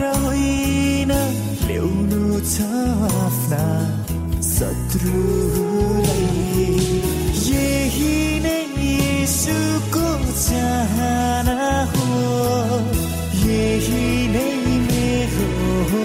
मात्र होइन ल्याउनु छ आफ्ना शत्रुलाई। यही नै यसुको चाहना हो। यही नै मेरो हो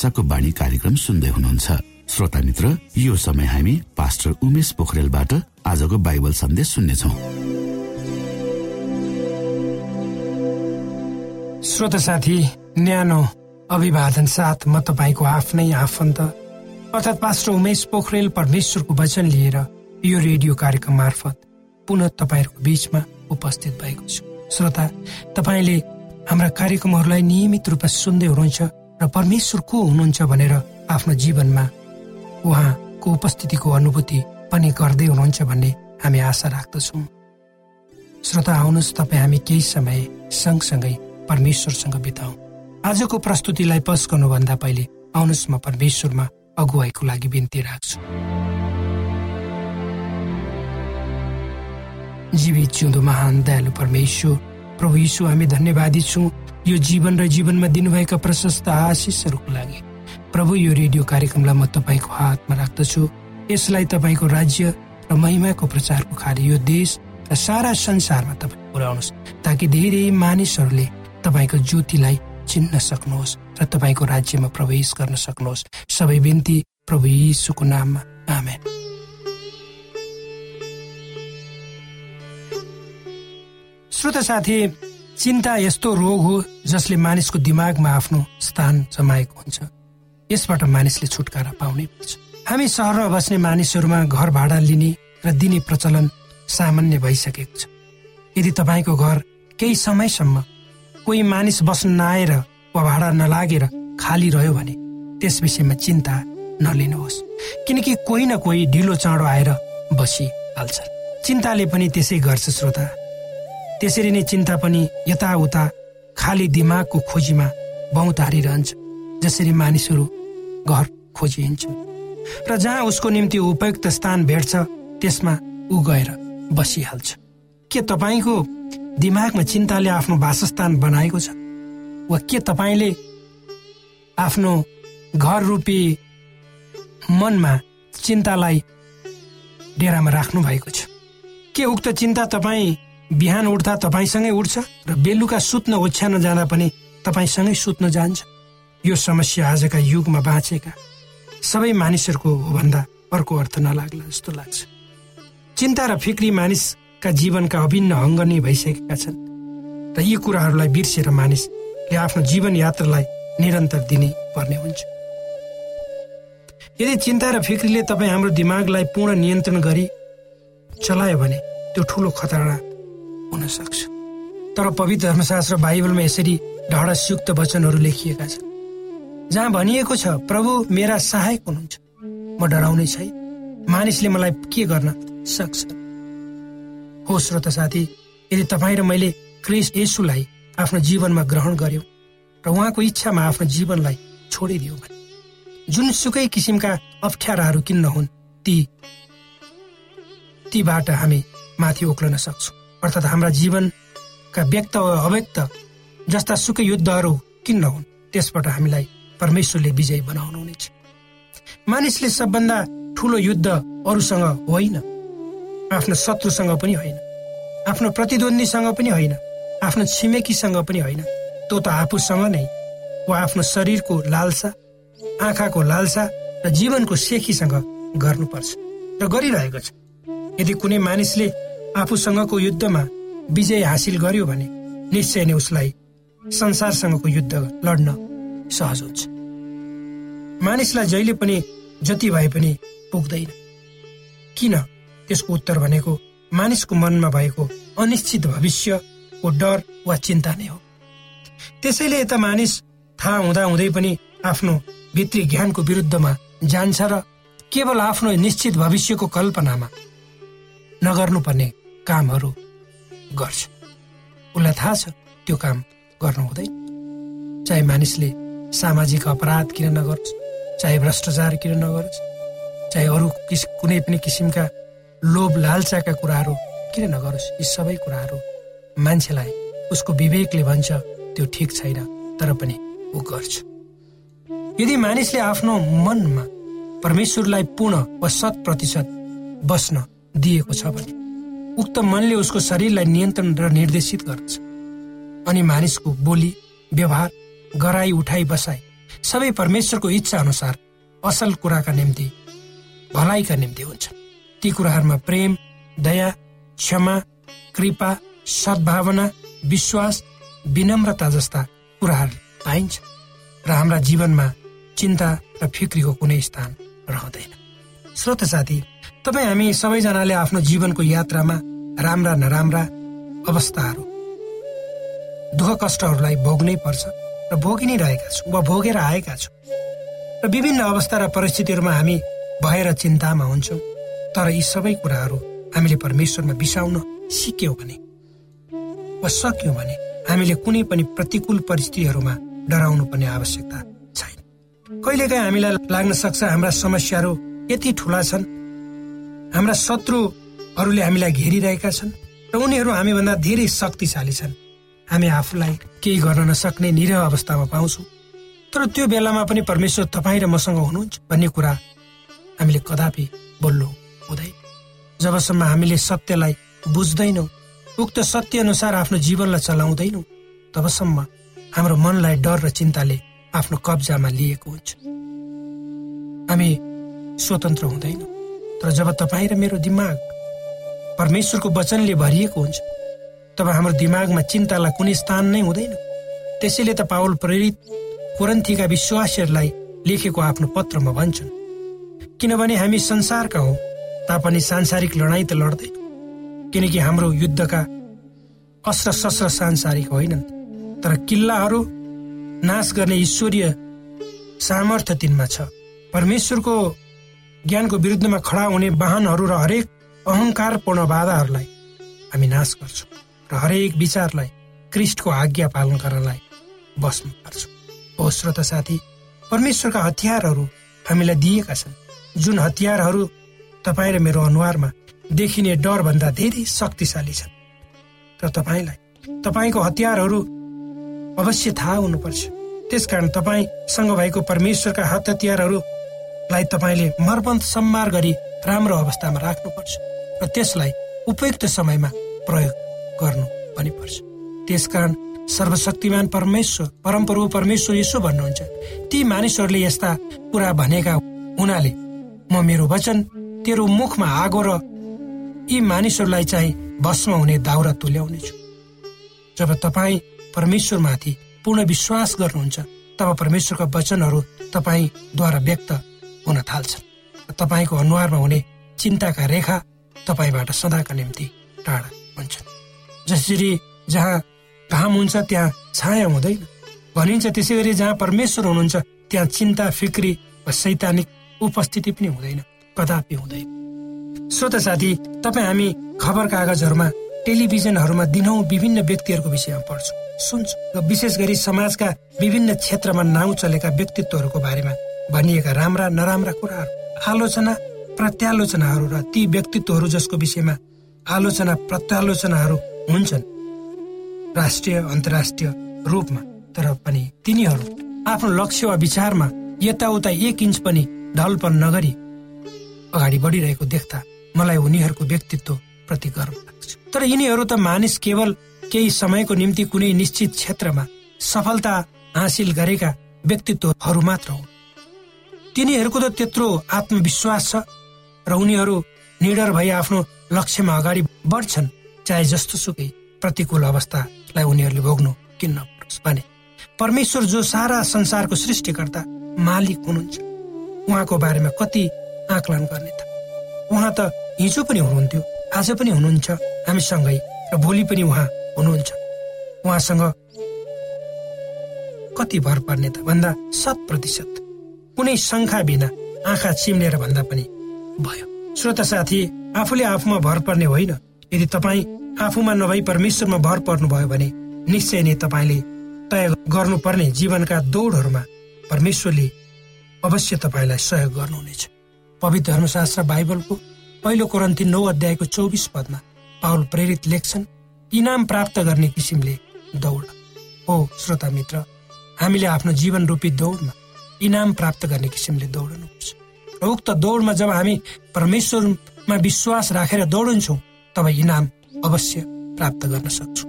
आशाको बाणी कार्यक्रम सुन्दै हुनुहुन्छ। श्रोता मित्र यो समय हामी पास्टर उमेश पोखरेलबाट आजको बाइबल सन्देश सुन्नेछौ। श्रोत साथी न्यानो अभिवादन साथ म तपाईँको आफ्नै आफन्त अर्थात् पास्टर उमेश पोखरेल परमेश्वरको वचन लिएर यो रेडियो कार्यक्रम मार्फत पुनः तपाईँहरूको बीचमा उपस्थित भएको छु। श्रोता तपाईँले हाम्रा कार्यक्रमहरूलाई नियमित रूपमा सुन्दै हुनुहुन्छ र परमेश्वर को हुनुहुन्छ भनेर आफ्नो जीवनमा उहाँको उपस्थितिको अनुभूति पनि गर्दै हुनुहुन्छ भन्ने हामी आशा राख्दछौँ। श्रोता आउनुहोस् तपाईँ हामी केही समय सँगसँगै परमेश्वरसँग बिताउँ। आजको प्रस्तुतिलाई पस गर्नुभन्दा पहिले आउनुहोस् म परमेश्वरमा अगुवाईको लागि बिन्ती राख्छु। जीवित जिउँदो महान दयालु परमेश्वर प्रभु यीशु हामी धन्यवादी छौँ। यो जीवन र जीवनमा दिनुभएका प्रशस्त आशिषहरूको लागि। प्रभु यो रेडियो कार्यक्रमलाई म तपाईँको हातमा राख्दछु। यसलाई तपाईँको राज्य र महिमाको प्रचारको खाली यो देश र सारा संसारमा तपाईँ पुर्याउनुहोस् ताकि धेरै मानिसहरूले तपाईँको ज्योतिलाई चिन्न सक्नुहोस् र तपाईँको राज्यमा प्रवेश गर्न सक्नुहोस्। सबै बिन्ती प्रभु यीशुको नाममा। आमेन। श्रोत साथी चिन्ता यस्तो रोग हो जसले मानिसको दिमागमा आफ्नो स्थान जमाएको हुन्छ। यसबाट मानिसले छुटकारा पाउनै पर्छ हामी सहरमा बस्ने मानिसहरूमा घर भाडा लिने र दिने प्रचलन सामान्य भइसकेको छ। यदि तपाईँको घर केही समयसम्म कोही मानिस बस्न नआएर वा भाडा नलागेर खाली रह्यो भने त्यस विषयमा चिन्ता नलिनुहोस्। किनकि कोही न कोही ढिलो चाँडो आएर बसिहाल्छ। चिन्ताले पनि त्यसै गर्छ श्रोता। त्यसरी नै चिन्ता पनि यताउता खाली दिमागको खोजीमा बहुत हारिरहन्छ जसरी मानिसहरू घर खोजिन्छन् र जहाँ उसको निम्ति उपयुक्त स्थान भेट्छ त्यसमा ऊ गएर बसिहाल्छ। के तपाईँको दिमागमा चिन्ताले आफ्नो वासस्थान बनाएको छ? वा के तपाईँले आफ्नो घर रूपी मनमा चिन्तालाई डेरामा राख्नु भएको छ? के उक्त चिन्ता तपाईँ बिहान उठ्दा तपाईँसँगै उठ्छ र बेलुका सुत्न ओछ्यान जाँदा पनि तपाईँसँगै सुत्न जान्छ। यो समस्या आजका युगमा बाँचेका सबै मानिसहरूको हो भन्दा अर्को अर्थ नलाग्ला जस्तो लाग्छ। चिन्ता र फिक्री मानिसका जीवनका अभिन्न अङ्ग नै भइसकेका छन् र यी कुराहरूलाई बिर्सेर मानिसले आफ्नो जीवन यात्रालाई निरन्तर दिने पर्ने हुन्छ। यदि चिन्ता र फिक्रीले तपाईँ हाम्रो दिमागलाई पूर्ण नियन्त्रण गरी चलायो भने त्यो ठुलो खतरा हुन सक्छ तर पवित्र धर्मशास्त्र बाइबलमा यसरी ढडसयुक्त वचनहरू लेखिएका छन्। जहाँ भनिएको छ प्रभु मेरा सहायक हुनुहुन्छ। म डराउने छैन। मानिसले मलाई के गर्न सक्छ? हो श्रोत साथी यदि तपाईँ र मैले क्रिस येसुलाई आफ्नो जीवनमा ग्रहण गर्यौँ र उहाँको इच्छामा आफ्नो जीवनलाई छोडिदियौँ भने जुनसुकै किसिमका अप्ठ्याराहरू किन नहुन् ती तीबाट हामी माथि उक्लन सक्छौँ। अर्थात् हाम्रा जीवनका व्यक्त वा अव्यक्त जस्ता सुकै युद्धहरू किन नहुन् त्यसबाट हामीलाई परमेश्वरले विजयी बनाउनु हुनेछ। मानिसले सबभन्दा ठुलो युद्ध अरूसँग होइन आफ्नो शत्रुसँग पनि होइन आफ्नो प्रतिद्वन्दीसँग पनि होइन आफ्नो छिमेकीसँग पनि होइन त्यो त आफूसँग नै वा आफ्नो शरीरको लालसा आँखाको लालसा र जीवनको सेखीसँग गर्नुपर्छ। र गरिरहेको छ। यदि कुनै मानिसले आफूसँगको युद्धमा विजय हासिल गर्यो भने निश्चय नै उसलाई संसारसँगको युद्ध लड्न सहज हुन्छ। मानिसलाई जहिले पनि जति भए पनि पुग्दैन। किन? त्यसको उत्तर भनेको मानिसको मनमा भएको अनिश्चित भविष्यको डर वा चिन्ता नै हो। त्यसैले यता मानिस थाहा हुँदा हुँदै पनि आफ्नो भित्री ज्ञानको विरुद्धमा जान्छ र केवल आफ्नो निश्चित भविष्यको कल्पनामा नगर्नुपर्ने कामहरू गर्छ। उसलाई थाहा छ त्यो काम गर्नु हुँदैन। चाहे मानिसले सामाजिक अपराध किन नगरोस् चाहे भ्रष्टाचार किन नगरोस् चाहे अरू कुनै पनि किसिमका लोभ लालसाका कुराहरू किन नगरोस् यी सबै कुराहरू मान्छेलाई उसको विवेकले भन्छ त्यो ठिक छैन तर पनि ऊ गर्छ। यदि मानिसले आफ्नो मनमा परमेश्वरलाई पूर्ण वा शत प्रतिशत बस्न दिएको छ भने उक्त मनले उसको शरीरलाई नियन्त्रण र निर्देशित गर्दछ। अनि मानिसको बोली व्यवहार गराई उठाई बसाई सबै परमेश्वरको इच्छा अनुसार असल कुराका निम्ति भलाइका निम्ति हुन्छ ती कुराहरूमा प्रेम दया क्षमा कृपा सद्भावना विश्वास विनम्रता जस्ता कुराहरू पाइन्छ र हाम्रा जीवनमा चिन्ता र फिक्रीको कुनै स्थान रहँदैन। श्रोत साथी तपाईँ हामी सबैजनाले आफ्नो जीवनको यात्रामा राम्रा नराम्रा अवस्थाहरू दुःख कष्टहरूलाई भोग्नै पर्छ र भोगि नै रहेका छौँ वा भोगेर आएका छौँ। र विभिन्न अवस्था र परिस्थितिहरूमा हामी भएर चिन्तामा हुन्छौँ। तर यी सबै कुराहरू हामीले परमेश्वरमा बिसाउन सिक्यौँ भने वा सक्यौँ भने हामीले कुनै पनि प्रतिकूल परिस्थितिहरूमा डराउनु पर्ने आवश्यकता छैन। कहिलेकाहीँ हामीलाई लाग्न सक्छ हाम्रा समस्याहरू यति ठुला छन् हाम्रा शत्रुहरूले हामीलाई घेरिरहेका छन् र उनीहरू हामीभन्दा धेरै शक्तिशाली छन्। हामी आफूलाई केही गर्न नसक्ने निरह अवस्थामा पाउँछौँ। तर त्यो बेलामा पनि परमेश्वर तपाईँ र मसँग हुनुहुन्छ भन्ने कुरा हामीले कदापि बोल्नु हुँदैन। जबसम्म हामीले सत्यलाई बुझ्दैनौँ उक्त सत्य अनुसार आफ्नो जीवनलाई चलाउँदैनौँ तबसम्म हाम्रो मनलाई डर र चिन्ताले आफ्नो कब्जामा लिएको हुन्छ। हामी स्वतन्त्र हुँदैनौँ। तर जब तपाईँ र मेरो दिमाग परमेश्वरको वचनले भरिएको हुन्छ तब हाम्रो दिमागमा चिन्तालाई कुनै स्थान नै हुँदैन। त्यसैले त पावल प्रेरित कोरन्थीका विश्वासीहरूलाई लेखेको आफ्नो पत्रमा भन्छन् किनभने हामी संसारका हौ तापनि सांसारिक लडाईँ त लड्दैन किनकि हाम्रो युद्धका अस्त्र शस्त्र सांसारिक होइनन् तर किल्लाहरू नाश गर्ने ईश्वरीय सामर्थ्य तिनमा छ। परमेश्वरको ज्ञानको विरुद्धमा खडा हुने वाहनहरू र हरेक अहङ्कारपूर्ण बाधाहरूलाई हामी नाश गर्छौँ र हरेक विचारलाई क्रिस्टको आज्ञा पालन गर्नलाई बस्नु पर्छ। हो श्रोता साथी परमेश्वरका हतियारहरू हामीलाई दिएका छन्। जुन हतियारहरू तपाईँ र मेरो अनुहारमा देखिने डरभन्दा धेरै शक्तिशाली छन्। र तपाईँलाई तपाईँको हतियारहरू अवश्य थाहा हुनुपर्छ। त्यसकारण तपाईँसँग भएको परमेश्वरका हात हतियारहरूलाई तपाईँले मर्मन्त सम्मार गरी राम्रो अवस्थामा राख्नुपर्छ र त्यसलाई उपयुक्त समयमा प्रयोग गर्नु पनि पर्छ। त्यसकारण सर्वशक्तिमान परमेश्वर परमप्रभु परमेश्वर यसो भन्नुहुन्छ ती मानिसहरूले यस्ता कुरा भनेका हुनाले म मेरो वचन तेरो मुखमा आगो र यी मानिसहरूलाई चाहिँ भस्म हुने दाउरा तुल्याउनेछु। जब तपाईँ परमेश्वरमाथि पूर्ण विश्वास गर्नुहुन्छ तब परमेश्वरका वचनहरू तपाईँद्वारा व्यक्त हुन थाल्छन् तपाईँको अनुहारमा हुने चिन्ताका रेखा तपाईँबाट सदाका निम्ति टाढा हुन्छन्। जसरी जहाँ घाम हुन्छ त्यहाँ छाया हुँदैन। भनिन्छ त्यसै गरी जहाँ परमेश्वर हुनुहुन्छ त्यहाँ चिन्ता फिक्री वा सैद्धान्तिक उपस्थिति पनि हुँदैन कदापि हुँदैन। श्रोत साथी तपाईँ हामी खबर कागजहरूमा टेलिभिजनहरूमा दिनौँ विभिन्न व्यक्तिहरूको विषयमा पढ्छौँ सुन्छौँ र विशेष गरी समाजका विभिन्न क्षेत्रमा नाउँ चलेका व्यक्तित्वहरूको बारेमा भनिएका राम्रा नराम्रा कुराहरू आलोचना प्रत्यालोचनाहरू र ती व्यक्तित्वहरू जसको विषयमा आलोचना प्रत्यालोचनाहरू हुन्छन्। राष्ट्रिय अन्तर्राष्ट्रिय रूपमा तर पनि तिनीहरू आफ्नो लक्ष्य वा विचारमा यताउता एक इन्च पनि ढलपन नगरी अगाडि बढिरहेको देख्दा मलाई उनीहरूको व्यक्तित्व प्रति गर्व लाग्छ। तर यिनीहरू त मानिस केवल केही समयको निम्ति कुनै निश्चित क्षेत्रमा सफलता हासिल गरेका व्यक्तित्वहरू मात्र हुन्। तिनीहरूको त त्यत्रो आत्मविश्वास छ र उनीहरू निडर भई आफ्नो लक्ष्यमा अगाडि बढ्छन् चाहे जस्तो सुकै प्रतिकूल अवस्थालाई उनीहरूले भोग्नु किन नपरोस् भने। परमेश्वर जो सारा संसारको सृष्टिकर्ता मालिक हुनुहुन्छ उहाँको बारेमा कति आकलन गर्ने त? उहाँ त हिजो पनि हुनुहुन्थ्यो आज पनि हुनुहुन्छ हामीसँगै र भोलि पनि उहाँ हुनुहुन्छ। उहाँसँग कति भर पर्ने त भन्दा शत प्रतिशत। कुनै शङ्खा बिना आँखा चिम्लेर भन्दा पनि भयो। श्रोता साथी आफूले आफूमा भर पर्ने होइन। यदि तपाईँ आफूमा नभई परमेश्वरमा भर पर्नुभयो भने निश्चय नै तपाईँले तय गर्नुपर्ने जीवनका दौडहरूमा परमेश्वरले अवश्य तपाईँलाई सहयोग गर्नुहुनेछ। पवित्र धर्मशास्त्र बाइबलको पहिलो कोरन्ती नौ अध्यायको चौबिस पदमा पावल प्रेरित लेख्छन् इनाम प्राप्त गर्ने किसिमले दौड। हो श्रोता मित्र हामीले आफ्नो जीवन रूपी दौडमा इनाम प्राप्त गर्ने किसिमले दौडनुपर्छ र उक्त दौडमा जब हामी परमेश्वरमा विश्वास राखेर दौडन्छौँ तब इनाम अवश्य प्राप्त गर्न सक्छौँ।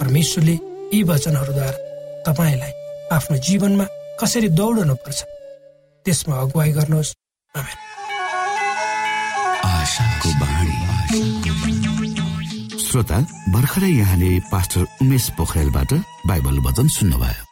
परमेश्वरले यी वचनहरूद्वारा तपाईँलाई आफ्नो जीवनमा कसरी दौडनु पर्छ त्यसमा अगुवाई गर्नुहोस्। श्रोता भर्खरै यहाँले पास्टर उमेश पोखरेलबाट बाइबल वचन सुन्नुभयो।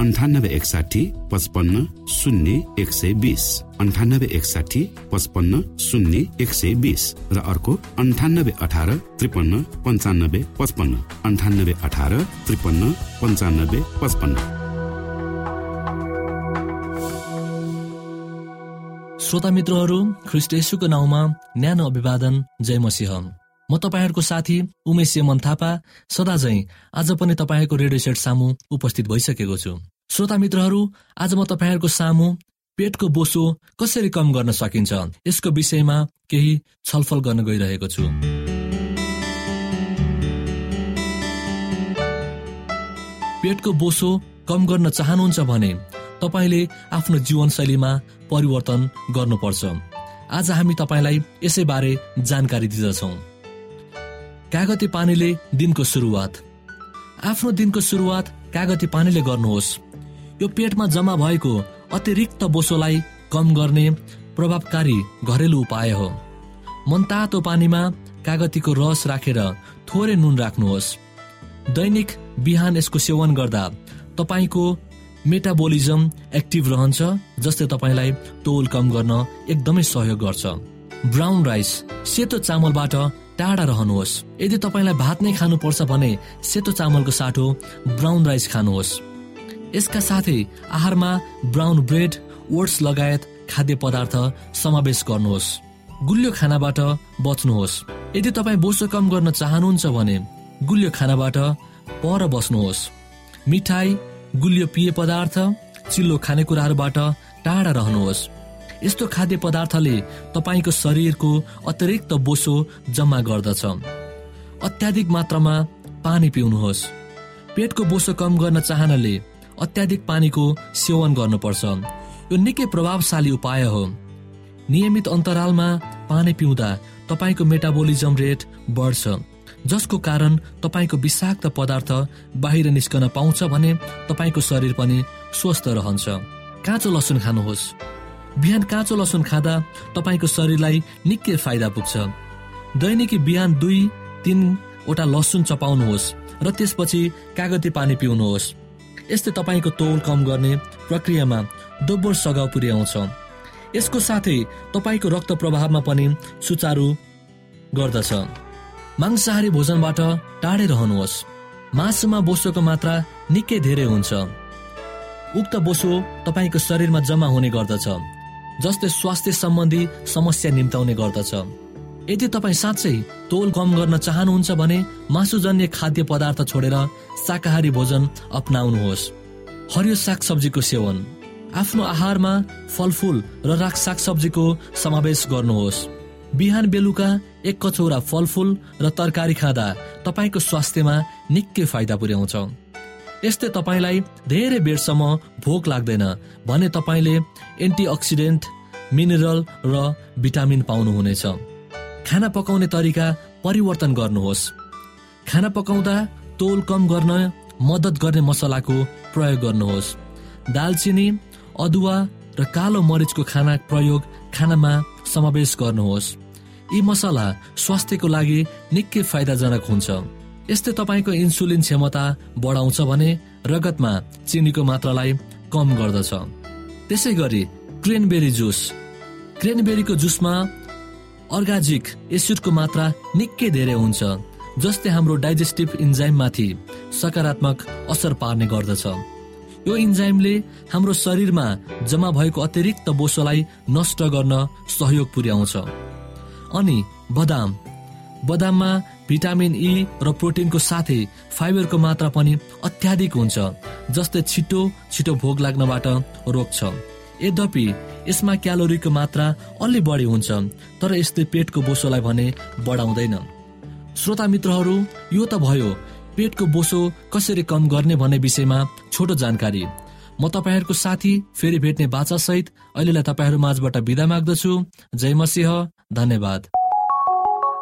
अन्ठानब्बे एकसाठी पचपन्न शून्य एक सय बिस। अन्ठानब्बे एकसाठी पचपन्न शून्य एक सय बिस। र अर्को अन्ठानब्बे अठार त्रिपन्न पन्चानब्बे पचपन्न। अन्ठानब्बे अठार त्रिपन्न पन्चानब्बे पचपन्न। श्रोता मित्रहरू ख्रिस्ट यसुको नाउँमा न्यानो अभिवादन जय मसिंह। म तपाईँहरूको साथी उमेश मन थापा सदा झै आज पनि तपाईँहरूको रेडियो सेट सामु उपस्थित भइसकेको छु। श्रोता मित्रहरू आज म तपाईँहरूको सामु पेटको बोसो कसरी कम गर्न सकिन्छ यसको विषयमा केही छलफल गर्न गइरहेको छु। पेटको बोसो कम गर्न चाहनुहुन्छ भने तपाईँले आफ्नो जीवनशैलीमा परिवर्तन गर्नुपर्छ। आज हामी तपाईँलाई यसैबारे जानकारी दिँदछौँ। कागती पानीले दिनको सुरुवात। आफ्नो दिनको सुरुवात कागती पानीले गर्नुहोस्। यो पेटमा जम्मा भएको अतिरिक्त बोसोलाई कम गर्ने प्रभावकारी घरेलु उपाय हो। मनतातो पानीमा कागतीको रस राखेर थोरै नुन राख्नुहोस्। दैनिक बिहान यसको सेवन गर्दा तपाईँको मेटाबोलिजम एक्टिभ रहन्छ जसले तपाईँलाई तोल कम गर्न एकदमै सहयोग गर्छ। ब्राउन राइस सेतो चामलबाट टाढा रहनुहोस्। यदि तपाईँलाई भात नै खानुपर्छ भने सेतो चामलको साटो ब्राउन राइस खानुहोस्। यसका साथै आहारमा ब्राउन ब्रेड ओट्स लगायत खाद्य पदार्थ समावेश गर्नुहोस्। गुलियो खानाबाट बच्नुहोस्। यदि तपाईँ बोसो कम गर्न चाहनुहुन्छ भने गुलियो खानाबाट पर बस्नुहोस्। मिठाई गुलियो पेय पदार्थ चिल्लो खानेकुराहरूबाट टाढा रहनुहोस्। यस्तो खाद्य पदार्थले तपाईँको शरीरको अतिरिक्त बोसो जम्मा गर्दछ। अत्याधिक मात्रामा पानी पिउनुहोस्। पेटको बोसो कम गर्न चाहनाले अत्याधिक पानीको सेवन गर्नुपर्छ। यो निकै प्रभावशाली उपाय हो। नियमित अन्तरालमा पानी पिउँदा तपाईँको मेटाबोलिजम रेट बढ्छ। जसको कारण तपाईँको विषाक्त पदार्थ बाहिर निस्कन पाउँछ भने तपाईँको शरीर पनि स्वस्थ रहन्छ। काँचो लसुन खानुहोस्। बिहान काँचो लसुन खाँदा तपाईँको शरीरलाई निकै फाइदा पुग्छ। दैनिकी बिहान दुई तिनवटा लसुन चपाउनुहोस् र त्यसपछि कागती पानी पिउनुहोस्। यस्तै तपाईँको तौल कम गर्ने प्रक्रियामा दोब्बर सघाउ पुर्याउँछ। यसको साथै तपाईँको रक्त प्रभावमा पनि सुचारू गर्दछ। मांसाहारी भोजनबाट टाढै रहनुहोस्। मासुमा बोसोको मात्रा निकै धेरै हुन्छ। उक्त बोसो तपाईँको शरीरमा जम्मा हुने गर्दछ। जसले स्वास्थ्य सम्बन्धी समस्या निम्ताउने गर्दछ। यदि तपाईँ साँच्चै तोल कम गर्न चाहनुहुन्छ भने मासुजन्य खाद्य पदार्थ छोडेर शाकाहारी भोजन अप्नाउनुहोस्। हरियो सागसब्जीको सेवन। आफ्नो आहारमा फलफुल र राख सागसब्जीको समावेश गर्नुहोस्। बिहान बेलुका एक कचौरा फलफुल र तरकारी खाँदा तपाईँको स्वास्थ्यमा निकै फाइदा पुर्याउँछ। यस्तै तपाईँलाई धेरै बेरसम्म भोक लाग्दैन भने तपाईँले एन्टिअक्सिडेन्ट मिनरल र भिटामिन पाउनुहुनेछ। खाना पकाउने तरिका परिवर्तन गर्नुहोस्। खाना पकाउँदा तोल कम गर्न मद्दत गर्ने मसलाको प्रयोग गर्नुहोस्। दालचिनी अदुवा र कालो मरिचको खाना प्रयोग खानामा समावेश गर्नुहोस्। यी मसला स्वास्थ्यको लागि निकै फाइदाजनक हुन्छ। यस्तै तपाईँको इन्सुलिन क्षमता बढाउँछ भने रगतमा चिनीको मात्रालाई कम गर्दछ। त्यसै गरी क्रेनबेरी जुस। क्रेनबेरीको जुसमा अर्गाजिक एसिडको मात्रा निकै धेरै हुन्छ जसले हाम्रो डाइजेस्टिभ इन्जाइममाथि सकारात्मक असर पार्ने गर्दछ। यो इन्जाइमले हाम्रो शरीरमा जम्मा भएको अतिरिक्त बोसोलाई नष्ट गर्न सहयोग पुर्याउँछ। अनि बदाम। बदाममा भिटामिन ई र प्रोटिनको साथै फाइबरको मात्रा पनि अत्याधिक हुन्छ जसले छिटो छिटो भोग लाग्नबाट रोक्छ। यद्यपि यसमा क्यालोरीको मात्रा अलि बढी हुन्छ तर यसले पेटको बोसोलाई भने बढाउँदैन। श्रोता मित्रहरू यो त भयो पेटको बोसो कसरी कम गर्ने भन्ने विषयमा छोटो जानकारी। म तपाईँहरूको साथी फेरि भेट्ने बाचासहित अहिलेलाई तपाईँहरू माझबाट विदा माग्दछु। जय मसिंह धन्यवाद।